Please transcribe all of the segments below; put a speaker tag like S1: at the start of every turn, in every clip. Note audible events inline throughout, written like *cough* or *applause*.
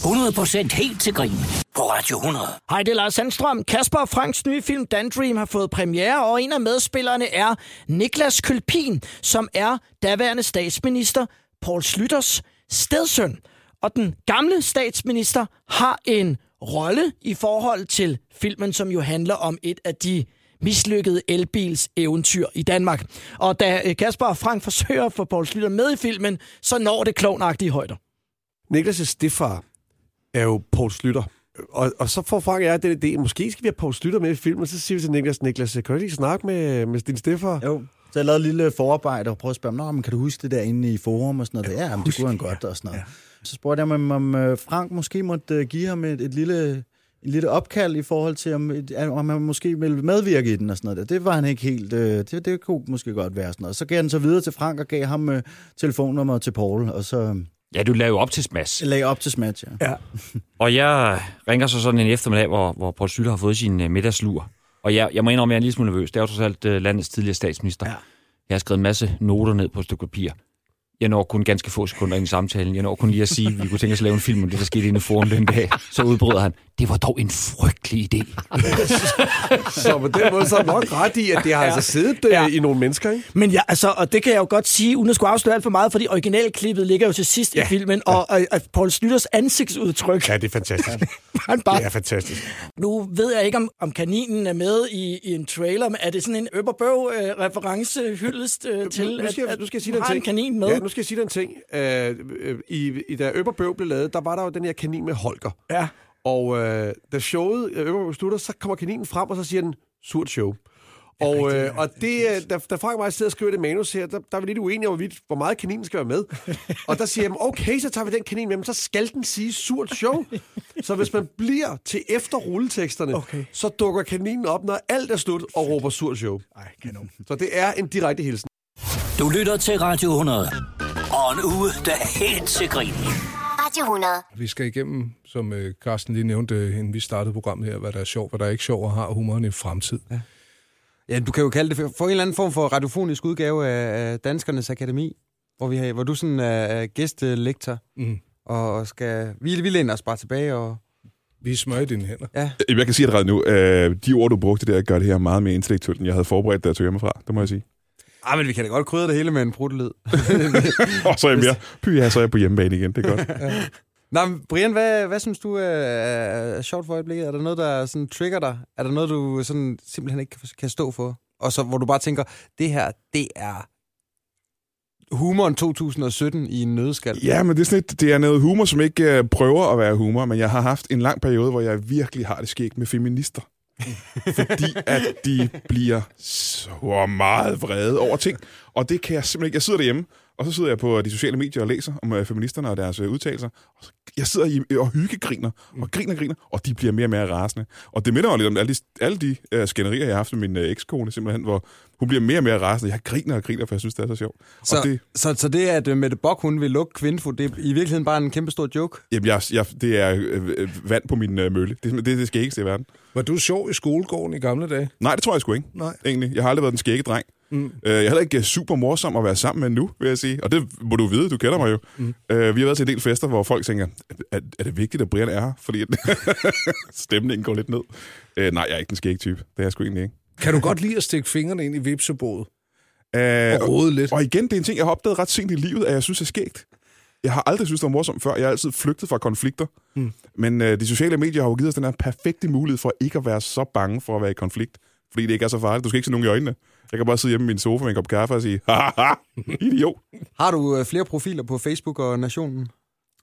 S1: 100% helt til grin. På Radio 100.
S2: Hej, det er Lars Sandstrøm. Kasper og Franks nye film Dandream har fået premiere, og en af medspillerne er Niklas Kølpin, som er daværende statsminister Paul Slytters stedsøn. Og den gamle statsminister har en rolle i forhold til filmen, som jo handler om et af de mislykkede elbils eventyr i Danmark. Og da øh, Kasper og Frank forsøger at få Paul Slytter med i filmen, så når det klovnagtige højder.
S3: Niklas' stefar er jo Paul Slytter. Og, og så får Frank og jeg den idé, måske skal vi have Paul Slytter med i filmen, og så siger vi til Niklas, Niklas, kan du ikke snakke med, med din stefar?
S4: Jo, så jeg lavede et lille forarbejde og prøvede at spørge ham, men kan du huske det der inde i forum og sådan noget? Ja, jamen, det kunne han godt og sådan noget. Ja. Så spurgte jeg mig, om øh, Frank måske måtte øh, give ham et, et lille et lille opkald i forhold til, om, om han måske ville medvirke i den og sådan noget. Det var han ikke helt... Øh, det, det kunne måske godt være sådan noget. Så gav han så videre til Frank og gav ham øh, telefonnummeret til Paul, og så...
S5: Ja, du lavede op til smash.
S4: Jeg lagde op til smash, ja.
S2: ja.
S5: og jeg ringer så sådan en eftermiddag, hvor, hvor Paul Slytter har fået sin uh, middagslur. Og jeg, jeg må indrømme, at jeg er en lille smule nervøs. Det er jo trods alt uh, landets tidligere statsminister. Ja. Jeg har skrevet en masse noter ned på et stykke papir. Jeg når kun ganske få sekunder ind i samtalen. Jeg når kun lige at sige, at vi kunne tænke os at lave en film om det, der skete inde i forum den dag. Så udbryder han, det var dog en frygtelig idé. *laughs*
S3: så på den måde så er nok ret i, at det har ja. altså siddet ja. i nogle mennesker, ikke?
S2: Men ja, altså, og det kan jeg jo godt sige, uden at skulle afsløre alt for meget, fordi originalklippet ligger jo til sidst ja. i filmen, og, ja. og, og Paul Slytters ansigtsudtryk.
S3: Ja, det er fantastisk. *laughs*
S2: han bare,
S3: det er fantastisk.
S2: Nu ved jeg ikke, om, om kaninen er med i, i en trailer, men er det sådan en Øberbøv øh, hyldest øh, til,
S3: nu, nu skal,
S2: at,
S3: nu skal jeg sige dig en,
S2: ting. kanin med?
S3: Ja, nu skal jeg sige dig en ting. Uh, i, i, da Øberbøv blev lavet, der var der jo den her kanin med Holger.
S2: Ja.
S3: Og øh, da showet Øberbøv slutter, så kommer kaninen frem, og så siger den, surt show. Og, øh, og det, da, da Frank og mig sidder og skriver det manus her, der, der er vi lidt uenige om, hvor meget kaninen skal være med. *laughs* og der siger jeg, okay, så tager vi den kanin med, men så skal den sige surt show. *laughs* så hvis man bliver til efter rulleteksterne, okay. så dukker kaninen op, når alt er slut, og råber surt show.
S2: Ej, kanon.
S3: Så det er en direkte hilsen.
S1: Du lytter til Radio 100. Og en uge, der er helt til grin.
S6: Radio 100.
S7: Vi skal igennem, som øh, Carsten lige nævnte, inden vi startede programmet her, hvad der er sjovt, hvad der er ikke sjovt, og har humoren i fremtid. Ja.
S8: Ja, du kan jo kalde det for en eller anden form for radiofonisk udgave af Danskernes Akademi, hvor, vi har, hvor du sådan er gæstelektor, mm. og skal, vi, vi læner os bare tilbage og...
S7: Vi smøger dine hænder.
S8: Ja.
S9: Jeg kan sige det ret nu. Øh, de ord, du brugte der, gør det her meget mere intellektuelt, end jeg havde forberedt, da jeg tog hjemmefra. Det må jeg sige.
S8: Ah, men vi kan da godt krydre det hele med en brutelyd. *laughs*
S9: og så er jeg mere, *laughs* py, ja, så er jeg på hjemmebane igen. Det er godt. *laughs* ja.
S8: Nå, men Brian, hvad, hvad synes du er, er sjovt for øjeblikket? Er der noget, der sådan trigger dig? Er der noget, du sådan simpelthen ikke kan, stå for? Og så hvor du bare tænker, det her, det er humoren 2017 i en nødskal.
S9: Ja, men det er, sådan et, det er noget humor, som ikke uh, prøver at være humor, men jeg har haft en lang periode, hvor jeg virkelig har det skægt med feminister fordi at de bliver så meget vrede over ting. Og det kan jeg simpelthen ikke. Jeg sidder derhjemme, og så sidder jeg på de sociale medier og læser om uh, feministerne og deres uh, udtalelser. Og så, jeg sidder i, og hyggegriner, og griner og griner, og de bliver mere og mere rasende. Og det minder mig lidt om alle de, alle de uh, skænderier, jeg har haft med min uh, ekskone, simpelthen, hvor hun bliver mere og mere rasende. Jeg griner og griner, for jeg synes, det er så sjovt.
S8: Så,
S9: og det,
S8: så, så det, at Mette Bock, hun vil lukke kvindfod, det er i virkeligheden bare en kæmpe stor joke?
S9: Jamen, jeg, jeg, det er øh, vand på min øh, mølle. Det, det, det skal ikke i verden.
S7: Var du sjov i skolegården i gamle dage?
S9: Nej, det tror jeg sgu ikke.
S7: Nej.
S9: Egentlig. Jeg har aldrig været den skægge dreng. Mm. Øh, jeg er heller ikke super morsom at være sammen med nu, vil jeg sige. Og det må du vide, du kender mig jo. Mm. Øh, vi har været til en del fester, hvor folk tænker, er, er det vigtigt, at Brian er her? Fordi *laughs* stemningen går lidt ned. Øh, nej, jeg er ikke den skægge type. Det er jeg sgu egentlig ikke.
S7: Kan du godt lide at stikke fingrene ind i vipsebodet?
S9: Øh,
S7: og rode lidt?
S9: Og igen, det er en ting, jeg har opdaget ret sent i livet, at jeg synes er skægt. Jeg har aldrig synes det var morsomt før. Jeg har altid flygtet fra konflikter. Mm. Men øh, de sociale medier har jo givet os den her perfekte mulighed for ikke at være så bange for at være i konflikt. Fordi det ikke er så farligt. Du skal ikke se nogen i øjnene. Jeg kan bare sidde hjemme i min sofa med en kop kaffe og sige, haha, idiot.
S8: Har du øh, flere profiler på Facebook og Nationen?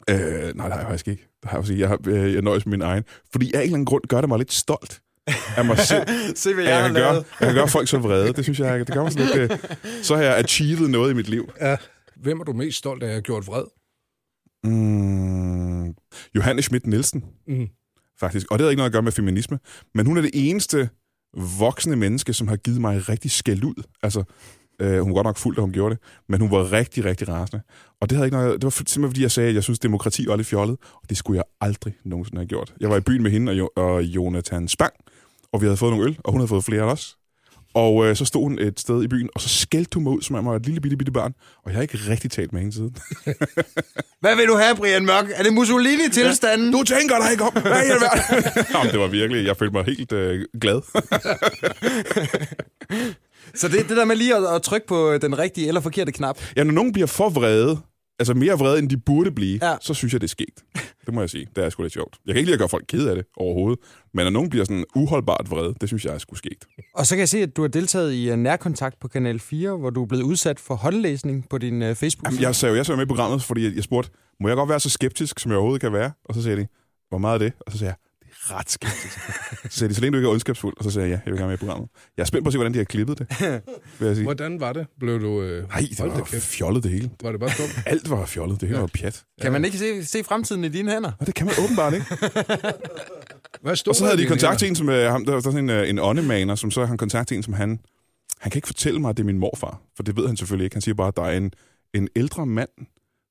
S9: Øh, nej, det har jeg faktisk ikke. Det har jeg, sige. jeg, har, øh, jeg nøjes med min egen. Fordi af en eller anden grund gør det mig lidt stolt af mig selv. *laughs*
S8: Se, hvad jeg,
S9: jeg,
S8: har
S9: gøre,
S8: lavet.
S9: jeg kan gøre folk så vrede. Det synes jeg, det gør mig sådan lidt... Øh, så har jeg achieved noget i mit liv.
S7: Ja. Hvem er du mest stolt af at have gjort vred?
S9: Mm, Johanne Schmidt Nielsen, mm. faktisk. Og det har ikke noget at gøre med feminisme. Men hun er det eneste voksne menneske, som har givet mig rigtig skæld ud. Altså, øh, hun var godt nok fuld, da hun gjorde det, men hun var rigtig, rigtig rasende. Og det, havde ikke noget, det var simpelthen fordi, jeg sagde, at jeg synes, demokrati var lidt fjollet, og det skulle jeg aldrig nogensinde have gjort. Jeg var i byen med hende og, jo, og Jonathan Spang, og vi havde fået nogle øl, og hun havde fået flere af os. Og øh, så stod hun et sted i byen, og så skældte hun mig ud, som om jeg var et lille bitte, bitte barn. Og jeg har ikke rigtig talt med hende siden. *laughs*
S8: Hvad vil du have, Brian Mørk? Er det Mussolini-tilstanden?
S9: Du tænker dig ikke om, hvad i alverden? *laughs* Jamen, det var virkelig, jeg følte mig helt øh, glad. *laughs*
S8: Så det, det der med lige at, at trykke på den rigtige eller forkerte knap.
S9: Ja, når nogen bliver for vrede, altså mere vrede, end de burde blive,
S8: Ja.
S9: så synes jeg, det er skægt. Det må jeg sige. Det er sgu lidt sjovt. Jeg kan ikke lide at gøre folk kede af det overhovedet, men når nogen bliver sådan uholdbart vrede, det synes jeg er sgu skægt.
S8: Og så kan jeg se, at du har deltaget i uh, nærkontakt på Kanal 4, hvor du er blevet udsat for håndlæsning på din uh, facebook
S9: Jamen, jeg sagde jo, jeg sagde med i programmet, fordi jeg, spurgte, må jeg godt være så skeptisk, som jeg overhovedet kan være? Og så sagde de, hvor meget er det? Og så sagde jeg, ret skeptisk. så *laughs* sagde de, så længe du ikke er ondskabsfuld. Og så sagde jeg, ja, jeg vil gerne med i programmet. Jeg er spændt på at se, hvordan de har klippet det, vil jeg sige.
S7: Hvordan var det? Blev du... Øh,
S9: Nej, det var fjollet det hele.
S7: Var det bare dumt?
S9: Alt var fjollet. Det hele var pjat.
S8: Kan man ikke se, se fremtiden i dine hænder?
S9: Og det kan man åbenbart ikke. *laughs*
S7: Hvad stod
S9: Og så havde de kontakt til en, som, øh, ham, der var sådan en, øh, en åndemaner, som så han kontakt til en, som han... Han kan ikke fortælle mig, at det er min morfar, for det ved han selvfølgelig ikke. Han siger bare, at der er en, en ældre mand,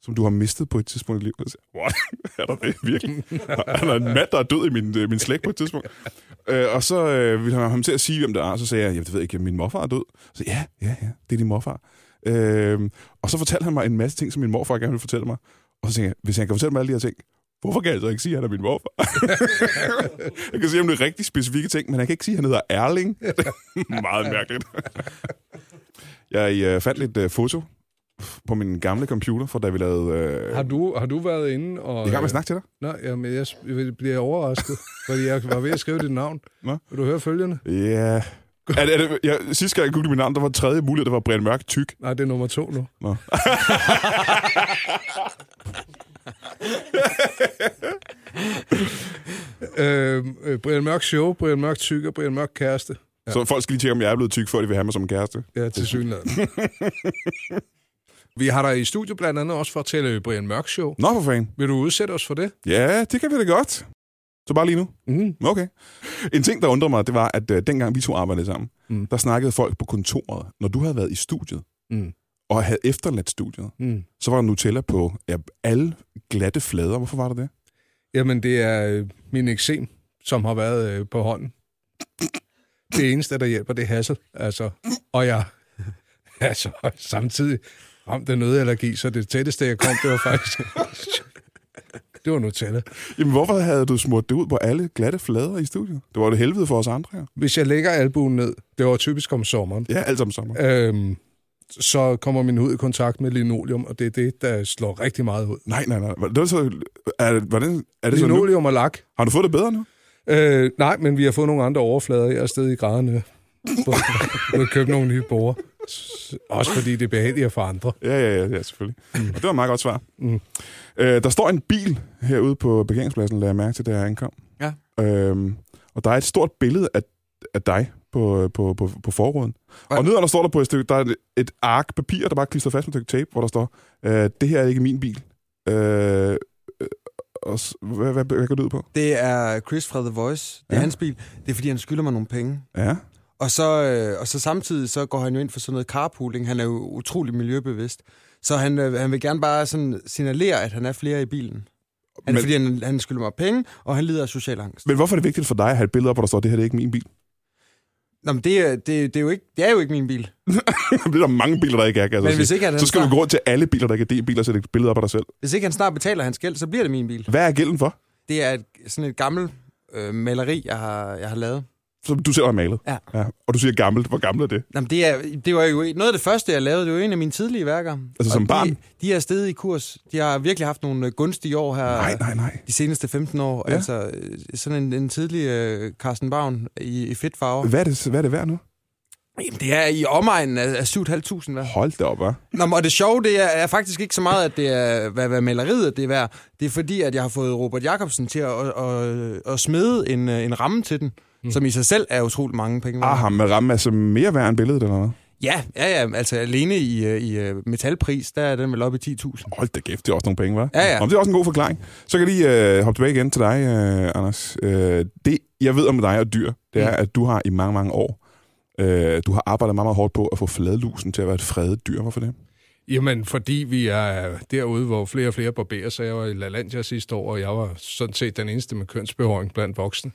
S9: som du har mistet på et tidspunkt i livet. Og siger, What? *laughs* Er der det virkelig? Er der en mand, der er død i min, øh, min slægt på et tidspunkt. Øh, og så øh, ville han have ham til at sige, hvem det er. Og så sagde jeg, jeg ved ikke, min morfar er død. Så ja, ja, ja, det er din morfar. Øh, og så fortalte han mig en masse ting, som min morfar gerne ville fortælle mig. Og så tænkte jeg, hvis han kan fortælle mig alle de her ting, hvorfor kan jeg så ikke sige, at han er min morfar? *laughs* jeg kan sige om det er rigtig specifikke ting, men han kan ikke sige, at han hedder Erling. *laughs* Meget mærkeligt. jeg øh, fandt lidt øh, foto på min gamle computer, fra da vi lavede... Øh,
S7: Har du, har du været inde og...
S9: jeg er i gang med at snakke til dig.
S7: Nej, jamen, jeg, jeg bliver overrasket, fordi jeg var ved at skrive dit navn.
S9: Nå.
S7: Vil du høre følgende?
S9: Ja... Er det, er det, jeg, sidste gang jeg googlede mit navn, der var tredje mulighed, der var Brian Mørk tyk.
S7: Nej, det er nummer to nu.
S9: Nå. *laughs*
S7: Øh, øh, Brian Mørk Show, Brian Mørk Tyk og Brian Mørk Kæreste.
S9: Ja. Så folk skal lige tjekke, om jeg er blevet tyk, før de vil have mig som en kæreste.
S7: Ja, til synligheden. *laughs* Vi har dig i studiet blandt andet også for at tale Brian Mørk Show.
S9: Nå, for fanden.
S7: Vil du udsætte os for det?
S9: Ja, det kan vi da godt. Så bare lige nu.
S7: Mm.
S9: Okay. En ting, der undrer mig, det var, at uh, dengang vi to arbejdede sammen,
S7: Mm.
S9: mm. der snakkede folk på kontoret, når du havde været i studiet,
S7: Mm.
S9: og havde efterladt studiet,
S7: Mm.
S9: så var der Nutella på ja, alle glatte flader. Hvorfor var der det?
S7: Jamen, det er øh, min eksem, som har været øh, på hånden. Det eneste, der hjælper, det er hassel. Altså, og jeg *laughs* altså, samtidig ramt af nødallergi, så det tætteste, jeg kom, det var faktisk... *laughs* det var Nutella.
S9: Jamen, hvorfor havde du smurt det ud på alle glatte flader i studiet? Det var det helvede for os andre her.
S7: Hvis jeg lægger albuen ned, det var typisk om sommeren,
S9: Ja, alt sammen sommer.
S7: øhm, så kommer min hud i kontakt med linoleum, og det er det, der slår rigtig meget ud.
S9: Nej, nej, nej. Det så, er, hvordan, er det så nu?
S7: Linoleum og lak.
S9: Har du fået det bedre nu?
S7: Øh, nej, men vi har fået nogle andre overflader. Jeg er stadig i graderne. *laughs* Vi har købt nogle nye borer. Også fordi det er behageligt for andre.
S9: Ja, ja, ja, ja selvfølgelig. Mm. Og det var et meget godt svar. Mm. Øh, der står en bil herude på parkeringspladsen, lader jeg mærke til, da jeg ankom.
S8: Ja.
S9: Øhm, og der er et stort billede af, af dig på, på, på, på forruden.
S8: Ja.
S9: Og nedenunder står der på et stykke, der er et, ark papir, der bare er klistret fast med et stykke tape, hvor der står, øh, det her er ikke min bil. Øh, øh, og, hvad, hvad, hvad går det ud på?
S8: Det er Chris fra The Voice. Det er
S9: Ja.
S8: hans bil. Det er, fordi han skylder mig nogle penge.
S9: Ja.
S8: Og så, øh, og så samtidig så går han jo ind for sådan noget carpooling. Han er jo utrolig miljøbevidst. Så han, øh, han vil gerne bare sådan signalere, at han er flere i bilen. Han,
S9: Men-
S8: fordi han, han skylder mig penge, og han lider af social angst.
S9: Men hvorfor er det vigtigt for dig at have et billede op, hvor der står, det her det er ikke min bil?
S8: Nå, men det, er- det, det, er jo ikke, det er jo ikke min bil. *laughs*
S9: det er der mange biler, der ikke er, kan jeg så
S8: Men hvis
S9: sige.
S8: ikke, han
S9: Så skal du gå rundt til alle biler, der ikke er D-biler, og sætte et billede op af dig selv.
S8: hvis ikke han snart betaler hans gæld, så bliver det min bil.
S9: Hvad er gælden for?
S8: Det er et, sådan et gammelt øh, maleri, jeg har, jeg har lavet.
S9: Som du selv har malet?
S8: Ja.
S9: ja. Og du siger gammelt. Hvor gammelt er det?
S8: Jamen, det, er, det var jo noget af det første, jeg lavede. Det var en af mine tidlige værker.
S9: Altså som
S8: Og
S9: barn?
S8: De, de er stedet i kurs. De har virkelig haft nogle øh, gunstige år her.
S9: Nej, nej, nej.
S8: De seneste 15 år.
S9: Ja.
S8: Altså øh, sådan en, en tidlig øh, Carsten Bavn i, i fedt farve.
S9: Hvad er det, hvad er det værd nu?
S8: Jamen, det er i omegnen af, af 7.500 værd.
S9: Hold da op, hva'?
S8: Nå, og det sjove, det er, er faktisk ikke så meget, at det er, hvad, hvad maleriet det er værd. Det er fordi, at jeg har fået Robert Jacobsen til at, at, at, at smede en, en ramme til den, mm. som i sig selv er utrolig mange penge. værd.
S9: Aha, med ramme altså mere værd end billedet, eller hvad?
S8: Ja, ja, ja, altså alene i, øh, i øh, metalpris, der er den vel oppe i 10.000.
S9: Hold da kæft, det er også nogle penge, hva'?
S8: Ja, ja.
S9: Om det er også en god forklaring. Så kan jeg lige øh, hoppe tilbage igen til dig, øh, Anders. Øh, det, jeg ved om dig og dyr, det er,
S8: Mm.
S9: at du har i mange, mange år, øh, du har arbejdet meget, meget hårdt på at få fladlusen til at være et fredet dyr. Hvorfor det?
S7: Jamen, fordi vi er derude, hvor flere og flere barberer sig. Jeg var i LaLandia sidste år, og jeg var sådan set den eneste med kønsbehåring blandt voksne.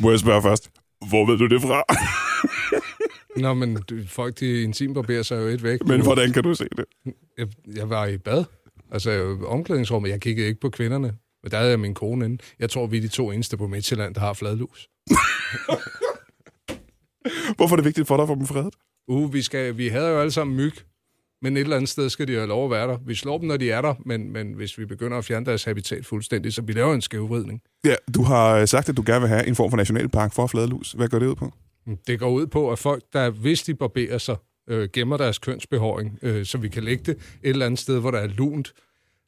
S9: Må jeg spørge først? Hvor ved du det fra? *laughs*
S7: Nå, men folk, de intimbarberer sig jo et væk.
S9: Men hvordan kan du se det?
S7: Jeg, jeg var i bad. Altså, i omklædningsrummet. Jeg kiggede ikke på kvinderne. Men der havde jeg min kone inde. Jeg tror, vi er de to eneste på Midtjylland, der har fladlus. *laughs*
S9: Hvorfor er det vigtigt for dig at få dem fredet?
S7: Uh, vi, skal, vi havde jo alle sammen myg. Men et eller andet sted skal de have lov at være der. Vi slår dem, når de er der, men, men hvis vi begynder at fjerne deres habitat fuldstændig, så vi laver en skævvridning.
S9: Ja, du har øh, sagt, at du gerne vil have en form for nationalpark for fladlus. Hvad går det ud på?
S7: Det går ud på, at folk, der hvis de barberer sig, øh, gemmer deres kønsbehåring, øh, så vi kan lægge det et eller andet sted, hvor der er lunt.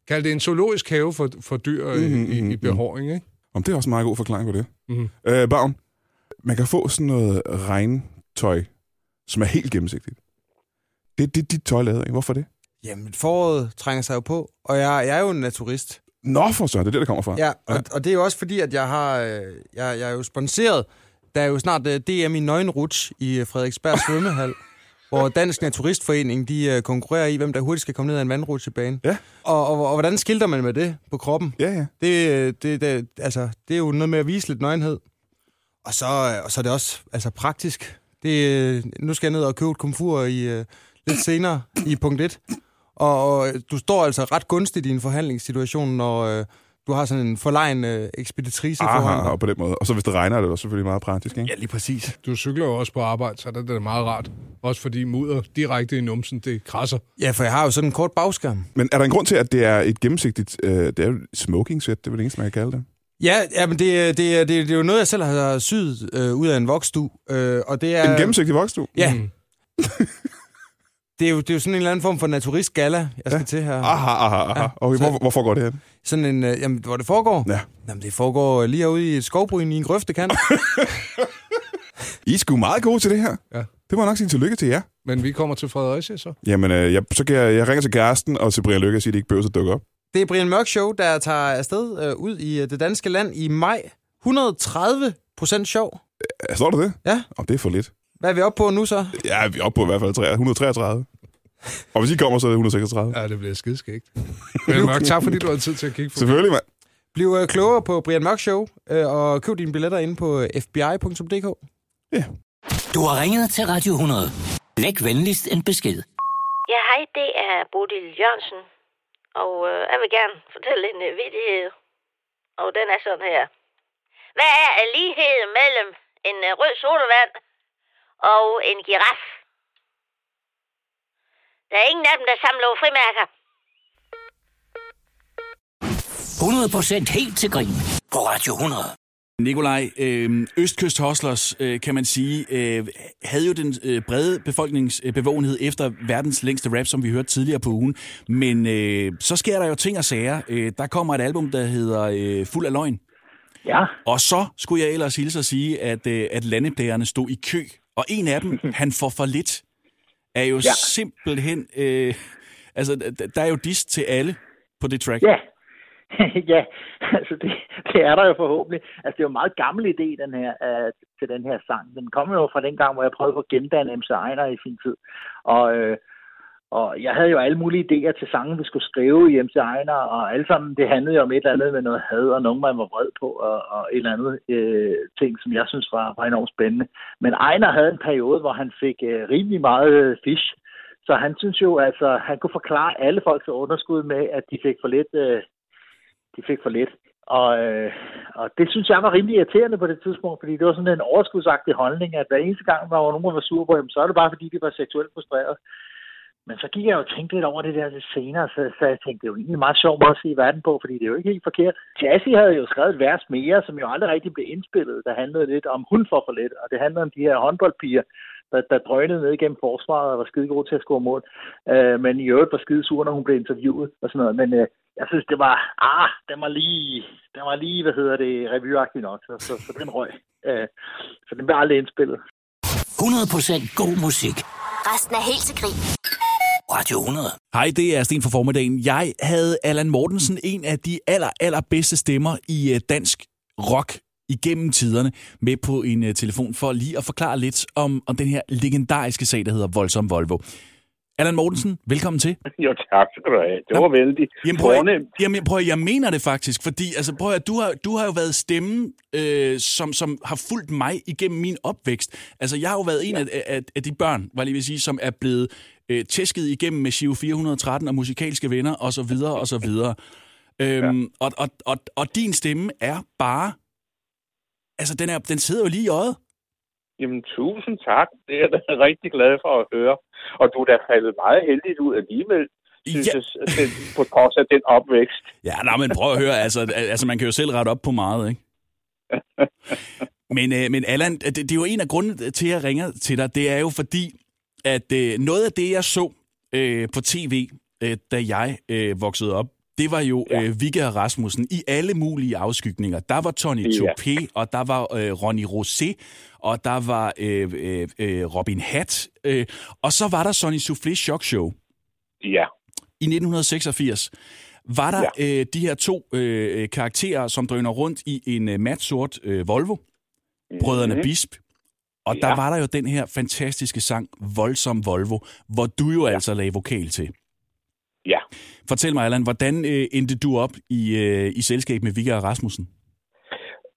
S7: Kald det en zoologisk have for, for dyr øh,
S9: Mhm,
S7: i,
S9: mhm,
S7: i behåring, ikke?
S9: Om det er også en meget god forklaring på det.
S7: Mhm.
S9: Øh, Bavn, man kan få sådan noget regntøj, som er helt gennemsigtigt. Det er dit, dit tøj lavet af. Hvorfor det?
S8: Jamen, foråret trænger sig jo på, og jeg, jeg er jo en naturist.
S9: Nå for så, det er det, der kommer fra.
S8: Ja, og, og det er jo også fordi, at jeg har, øh, jeg, jeg er jo sponsoreret. Der er jo snart uh, DM i nøgenruts i øh, Frederiksberg svømmehal, *laughs* hvor Dansk Naturistforening, de konkurrerer i, hvem der hurtigt skal komme ned ad en vandrutsjebane.
S9: Ja.
S8: Og, og, og, hvordan skilter man med det på kroppen?
S9: Ja, ja.
S8: Det, øh, det, det, altså, det er jo noget med at vise lidt nøgenhed. Og så, øh, og så er det også altså, praktisk. Det, øh, nu skal jeg ned og købe et komfur i, lidt senere i punkt 1. Og, og du står altså ret gunstigt i en forhandlingssituation, når øh, du har sådan en forlegen øh, ekspeditrice foran
S9: Aha,
S8: dig.
S9: og på den måde. Og så hvis det regner, er det jo selvfølgelig meget praktisk, ikke?
S8: Ja, lige præcis.
S7: Du cykler jo også på arbejde, så det er det meget rart. Også fordi mudder direkte i numsen, det krasser.
S8: Ja, for jeg har jo sådan en kort bagskærm.
S9: Men er der en grund til, at det er et gennemsigtigt... Øh, det er jo smoking set, det er vel det eneste, man kan kalde det.
S8: Ja, ja men det, det, det, det er jo noget, jeg selv har syet øh, ud af en voksdu. Øh, og det er,
S9: En gennemsigtig voksstue?
S8: Ja.
S7: Mm. *laughs*
S8: Det er, jo, det er jo sådan en eller anden form for naturistgala, jeg skal
S9: Ja.
S8: ja. til her.
S9: Aha, aha, aha.
S8: Ja,
S9: Okay,
S8: så-
S9: hvor, hvorfor går det hen?
S8: Sådan en, øh, jamen, hvor det foregår?
S9: Ja.
S8: Jamen, det foregår lige herude i et skovbryn i en grøftekant. *laughs*
S9: I er sgu meget gode til det her.
S7: Ja.
S9: Det må jeg nok sige tillykke til jer.
S7: Men vi kommer til Fredericia så.
S9: Jamen, øh, jeg, så kan jeg, jeg ringer til kæresten og til Brian Lykke og siger, at de ikke behøver at dukke op.
S8: Det er Brian Mørk Show, der tager afsted øh, ud i øh, det danske land i maj. 130 procent sjov.
S9: Ja, Står der det?
S8: Ja.
S9: Og det er for lidt.
S8: Hvad er vi oppe på nu så?
S9: Ja, vi er oppe på i hvert fald 300 133. Og hvis I kommer, så er det 136.
S7: Ja, det bliver skidskægt. *laughs* Men Mørk, tak fordi du har tid til at kigge på
S9: Selvfølgelig, mand.
S8: Bliv øh, klogere på Brian Mørk Show, øh, og køb dine billetter inde på øh, fbi.dk.
S1: Du har ringet til Radio 100. Læg venligst en besked.
S6: Ja, hej, det er Bodil Jørgensen, og øh, jeg vil gerne fortælle en øh, vidighed, og den er sådan her. Hvad er ligheden mellem en øh, rød sodavand og en giraf? Der er ingen af dem, der samler frimærker.
S1: 100% helt til grin på Radio 100.
S10: Nikolaj, øh, Østkyst Hustlers, øh, kan man sige, øh, havde jo den øh, brede befolkningsbevågenhed efter verdens længste rap, som vi hørte tidligere på ugen. Men øh, så sker der jo ting og sager. Øh, der kommer et album, der hedder øh, Fuld af løgn.
S11: Ja.
S10: Og så skulle jeg ellers hilse at sige, at, øh, at landeplægerne stod i kø. Og en af dem, *laughs* han får for lidt, er jo ja. Simpelthen... Øh, altså, der er jo dis til alle på det track.
S11: Ja. *laughs* ja, altså det, det er der jo forhåbentlig. Altså det er jo en meget gammel idé, den her, uh, til den her sang. Den kom jo fra den gang, hvor jeg prøvede på at gendanne MC Ejner i sin tid. Og, øh, og jeg havde jo alle mulige idéer til sangen, vi skulle skrive hjem til Ejner, og alle sammen, det handlede jo om et eller andet med noget had, og nogen, man var vred på, og, og et eller andet øh, ting, som jeg synes var, var enormt spændende. Men Ejner havde en periode, hvor han fik øh, rimelig meget øh, fish, så han synes jo, altså, han kunne forklare alle folks underskud med, at de fik for lidt, øh, de fik for lidt. Og, øh, og det synes jeg var rimelig irriterende på det tidspunkt, fordi det var sådan en overskudsagtig holdning, at hver eneste gang, når var nogen, var sur på ham, så er det bare fordi, de var seksuelt frustreret. Men så gik jeg jo og tænkte lidt over det der lidt senere, så, så jeg tænkte, det er jo egentlig en meget sjov måde at se verden på, fordi det er jo ikke helt forkert. Jazzy havde jo skrevet et vers mere, som jo aldrig rigtig blev indspillet, der handlede lidt om hun for for lidt, og det handlede om de her håndboldpiger, der, der drønede ned igennem forsvaret og var skide gode til at score mål. Øh, men i øvrigt var skide sur, når hun blev interviewet og sådan noget. Men øh, jeg synes, det var, ah, den var lige, den var lige, hvad hedder det, revyagtig nok, så, så, så den røg. Øh, så den blev aldrig indspillet.
S1: 100% god musik.
S12: Resten er helt til grin.
S1: Radio 100.
S10: Hej, det er Sten fra formiddagen. Jeg havde Allan Mortensen, en af de aller, aller bedste stemmer i øh, dansk rock igennem tiderne, med på en uh, telefon for lige at forklare lidt om, om den her legendariske sag, der hedder Voldsom Volvo. Allan Mortensen, velkommen til. *laughs*
S13: Jo, tak skal du have. Det var vældig
S10: Jamen prøv, at- jamen prøv, at- jeg mener det faktisk, fordi altså, prøv, at, du, har, du har jo været stemmen, øh, som, som har fulgt mig igennem min opvækst. Altså, jeg har jo været en af, af, af de børn, var jeg lige vil sige, som er blevet øh, tæsket igennem med Giro 413 og musikalske venner, og så videre, og så videre. Øhm, og, og, og, og din stemme er bare... Altså, den, er, den sidder jo lige i øjet.
S13: Jamen, tusind tak. Det er jeg da *laughs* rigtig glad for at høre. Og du er da faldet meget heldigt ud alligevel, synes
S10: Ja.
S13: jeg, den, på trods af den opvækst.
S10: Ja, nej, men prøv at høre, *laughs* altså, altså man kan jo selv rette op på meget, ikke? *laughs* Men, øh, men Allan, det, det er jo en af grundene til, at jeg ringer til dig, det er jo fordi, at øh, noget af det, jeg så øh, på tv, øh, da jeg øh, voksede op, det var jo ja. øh, Vigga Rasmussen i alle mulige afskygninger. Der var Tony
S13: Ja.
S10: Topé, og der var øh, Ronny Rosé, og der var øh, øh, øh, Robin Hat, øh, og så var der Sonny Soufflé Shock Show
S13: Ja.
S10: i 1986 var der ja. øh, de her to øh, karakterer, som drøner rundt i en øh, mat sort øh, Volvo, brødrene
S13: Mhm.
S10: Bisp. Og ja. der var der jo den her fantastiske sang, Voldsom Volvo, hvor du jo ja. altså lagde vokal til.
S13: Ja.
S10: Fortæl mig, Allan, hvordan øh, endte du op i, øh, i selskab med Vigga og Rasmussen?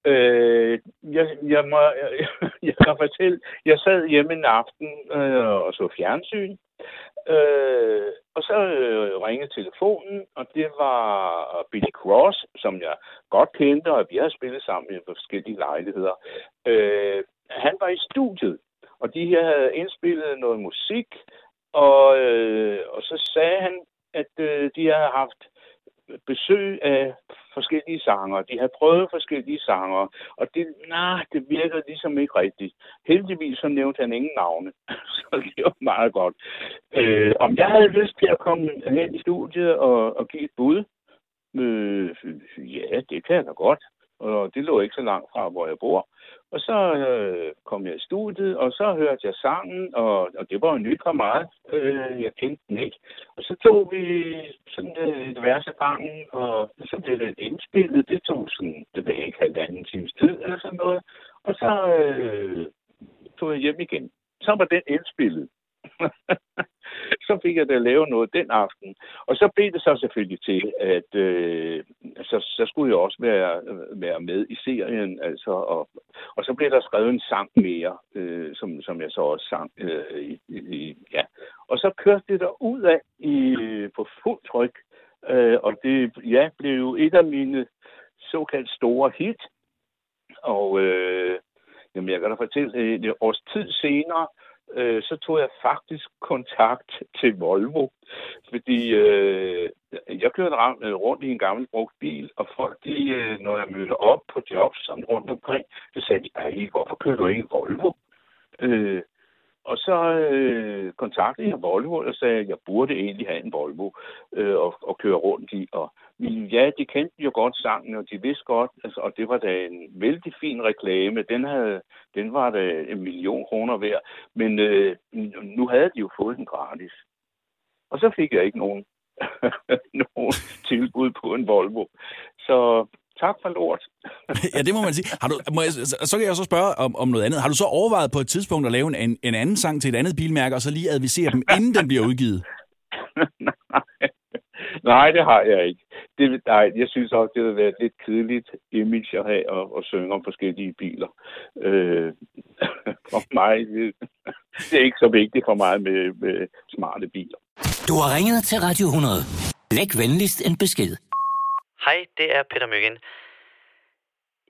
S13: Øh, jeg, jeg, må, jeg, *laughs* jeg kan fortælle, jeg sad hjemme en aften øh, og så fjernsyn, øh, og så øh, ringede telefonen, og det var Billy Cross, som jeg godt kendte, og vi havde spillet sammen i forskellige lejligheder. Øh, han var i studiet, og de her havde indspillet noget musik, og, øh, og så sagde han, at øh, de havde haft besøg af forskellige sanger. De havde prøvet forskellige sanger, og det, nej, det virkede ligesom ikke rigtigt. Heldigvis så nævnte han ingen navne, *laughs* så det var meget godt. Øh, om jeg havde lyst til at komme hen i studiet og, og give et bud, øh, ja, det kan jeg da godt. Og det lå ikke så langt fra, hvor jeg bor. Og så øh, kom jeg i studiet, og så hørte jeg sangen, og, og det var en ny kammerat. Øh, jeg kendte den ikke. Og så tog vi sådan øh, et vers af gangen, og så blev det indspillet. Det tog sådan, det ved ikke, halvanden times tid eller sådan noget. Og så øh, tog jeg hjem igen. Så var den indspillet. *laughs* så fik jeg da lavet noget den aften. Og så blev det så selvfølgelig til, at øh, så, så skulle jeg også være, være med i serien. Altså, og, og så blev der skrevet en sang mere, øh, som, som jeg så også sang. Øh, i, i, ja. Og så kørte det der ud af i, på fuld tryk. Øh, og det ja, blev jo et af mine såkaldt store hit. Og øh, jamen, jeg kan da fortælle, øh, et års tid senere, øh, så tog jeg faktisk kontakt til Volvo, fordi øh, jeg kørte øh, rundt i en gammel brugt bil, og folk, de, øh, når jeg mødte op på jobs sådan rundt omkring, så sagde de, hvorfor kører du ikke Volvo? Øh, og så øh, kontaktede jeg Volvo og sagde, at jeg burde egentlig have en Volvo øh, og, og køre rundt i. Og ja, de kendte jo godt sangen, og de vidste godt, altså, og det var da en vældig fin reklame. Den, havde, den var da en million kroner værd, men øh, nu havde de jo fået den gratis. Og så fik jeg ikke nogen, *laughs* nogen tilbud på en Volvo. Så tak for lort. *laughs*
S10: ja, det må man sige. Har du, må jeg, så kan jeg så spørge om, om noget andet. Har du så overvejet på et tidspunkt at lave en, en anden sang til et andet bilmærke, og så lige advisere dem, inden den bliver udgivet? *laughs*
S13: Nej, det har jeg ikke. Det, nej, jeg synes også, det vil være et lidt kedeligt image at have at, at synge om forskellige biler. Øh, *laughs* for mig, det, det er ikke så vigtigt for mig med, med smarte biler.
S1: Du har ringet til Radio 100. Læg venligst en besked.
S14: Hej, det er Peter Myggen.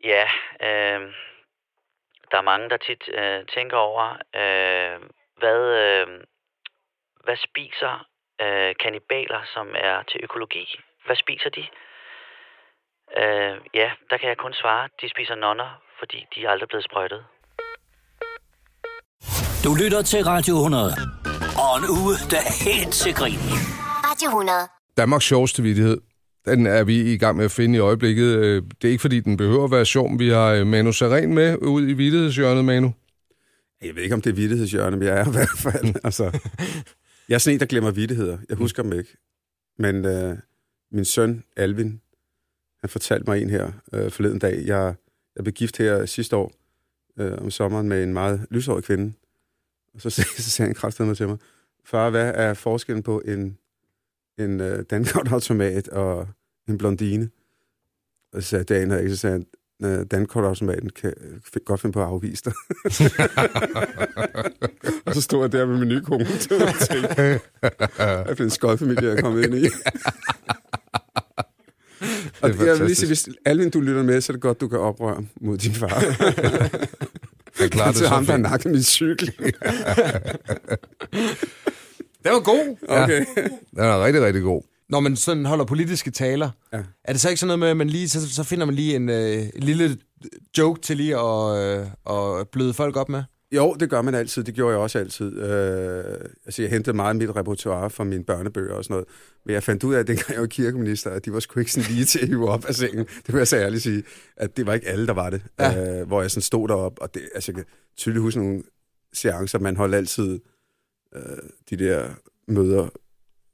S14: Ja, øh, der er mange, der tit øh, tænker over, øh, hvad, øh, hvad spiser øh, kannibaler, som er til økologi? Hvad spiser de? Øh, ja, der kan jeg kun svare, de spiser nonner, fordi de er aldrig blevet sprøjtet.
S1: Du lytter til Radio 100. Og en uge, der er helt til grin.
S12: Radio 100.
S7: Danmarks sjoveste vidighed, den er vi i gang med at finde i øjeblikket. Øh, Det er ikke, fordi den behøver at være sjov. Vi har øh, Manu Seren med ud i vidighedshjørnet, Manu.
S15: Jeg ved ikke, om det er vittighedshjørne, men jeg er i hvert fald. *laughs* altså, jeg er sådan en, der glemmer vittigheder. Jeg husker dem ikke. Men øh, min søn, Alvin, han fortalte mig en her øh, forleden dag. Jeg, jeg blev gift her sidste år øh, om sommeren med en meget lyshåret kvinde. Og så, *laughs* så sagde han kraftedeme til mig, far, hvad er forskellen på en, en uh, dankortautomat og en blondine? Og så sagde dagen ikke, så sagde han, "Øh, dankortautomaten kan godt finde på at afvise dig. *laughs* og så stod jeg der med kone *laughs* og tænkte, jeg blev en skodfamilie, jeg er kommet ind i. *laughs* Og jeg vil lige sige, hvis Alvin, du lytter med, så er det godt, du kan oprøre mod din far.
S7: Jeg klarer det så
S15: ham, der
S7: fint.
S15: nakkede min cykel.
S8: Det var god.
S15: Okay.
S7: Den er rigtig, rigtig god.
S8: Når man sådan holder politiske taler,
S15: Ja.
S8: er det så ikke sådan noget med, at man lige, så, så finder man lige en, øh, lille joke til lige at, øh, at bløde folk op med?
S15: Jo, det gør man altid. Det gjorde jeg også altid. Øh, altså, jeg hentede meget af mit repertoire fra mine børnebøger og sådan noget. Men jeg fandt ud af, at dengang jeg var kirkeminister, at de var sgu ikke sådan lige til at hive op af sengen. Det vil jeg så ærligt sige. At det var ikke alle, der var det. Ja. Øh, hvor jeg sådan stod derop, og det, altså, jeg kan tydeligt huske nogle seancer. Man holdt altid øh, de der møder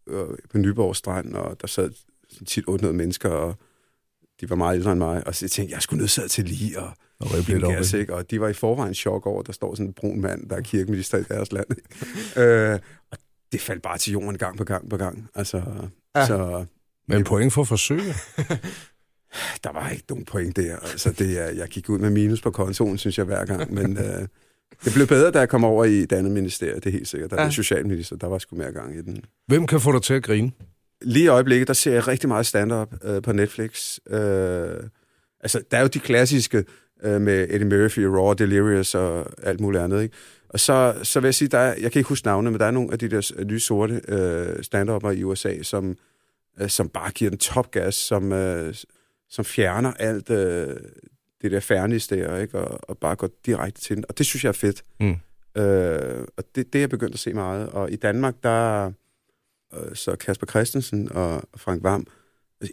S15: øh, på Nyborg Strand, og der sad sådan tit 800 mennesker, og de var meget ældre end mig. Og så tænkte jeg, jeg skulle nødsaget til lige at
S7: Og rippe lidt op,
S15: gas,
S7: ikke?
S15: Og de var i forvejen chok over, at der står sådan en brun mand, der er kirkeminister i deres land. øh, og det faldt bare til jorden gang på gang på gang. Altså,
S8: Ja.
S15: så
S7: Men point for forsøget.
S15: der var ikke nogen point der. Altså, det er, jeg gik ud med minus på kontoen, synes jeg, hver gang. Men øh, det blev bedre, da jeg kom over i et andet ministerie, det er helt sikkert. Der
S8: Ja.
S15: var socialminister, der var sgu mere gang i den.
S7: Hvem kan få dig til at grine?
S15: Lige i øjeblikket, der ser jeg rigtig meget stand-up øh, på Netflix. Øh, altså, der er jo de klassiske øh, med Eddie Murphy, Raw, Delirious og alt muligt andet, ikke? Og så, så vil jeg sige, der er, jeg kan ikke huske navnene, men der er nogle af de der nye sorte øh, stand i USA, som, øh, som bare giver den topgas, som, øh, som fjerner alt øh, det der færnis der, ikke? Og, og bare går direkte til den. Og det synes jeg er fedt.
S7: Mm.
S15: Øh, og det, det er jeg begyndt at se meget. Og i Danmark, der øh, så Kasper Christensen og Frank Vam,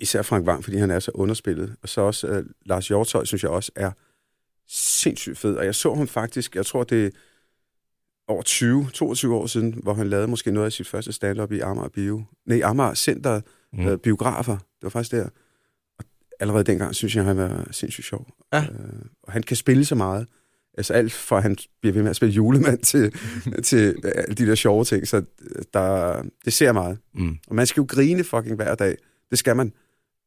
S15: især Frank Vam, fordi han er så underspillet, og så også øh, Lars Hjortøj, synes jeg også er sindssygt fed. Og jeg så ham faktisk, jeg tror det er over 20, 22 år siden, hvor han lavede måske noget af sit første stand-up i Amager Bio. Nej, Amager Center mm. øh, Biografer. Det var faktisk der. Allerede dengang synes jeg, han var sindssygt sjov.
S8: Ja.
S15: Øh, og han kan spille så meget. Altså alt fra, at han bliver ved med at spille julemand *laughs* til, til alle de der sjove ting. Så der, det ser jeg meget.
S7: Mm.
S15: Og man skal jo grine fucking hver dag. Det skal man.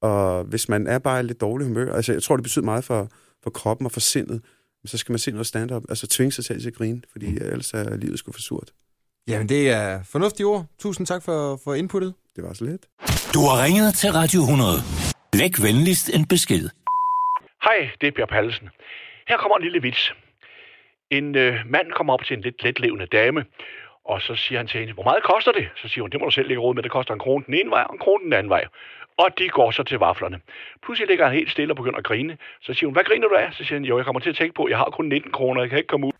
S15: Og hvis man er bare i lidt dårlig humør, altså jeg tror, det betyder meget for, for kroppen og for sindet, så skal man se noget stand-up. Altså tvinge sig selv til at grine, fordi mm. ellers er livet sgu for surt.
S8: Jamen, det er fornuftige ord. Tusind tak for, for inputtet.
S15: Det var så lidt.
S1: Du har ringet til Radio 100. Læg venligst en besked.
S16: Hej, det er Per Pallesen. Her kommer en lille vits. En øh, mand kommer op til en lidt letlevende dame, og så siger han til hende, hvor meget koster det? Så siger hun, det må du selv lægge råd med, det koster en krone den ene vej og en krone den anden vej. Og de går så til vaflerne. Pludselig ligger han helt stille og begynder at grine. Så siger hun, hvad griner du af? Så siger han, jo, jeg kommer til at tænke på, jeg har kun 19 kroner, jeg kan ikke komme ud.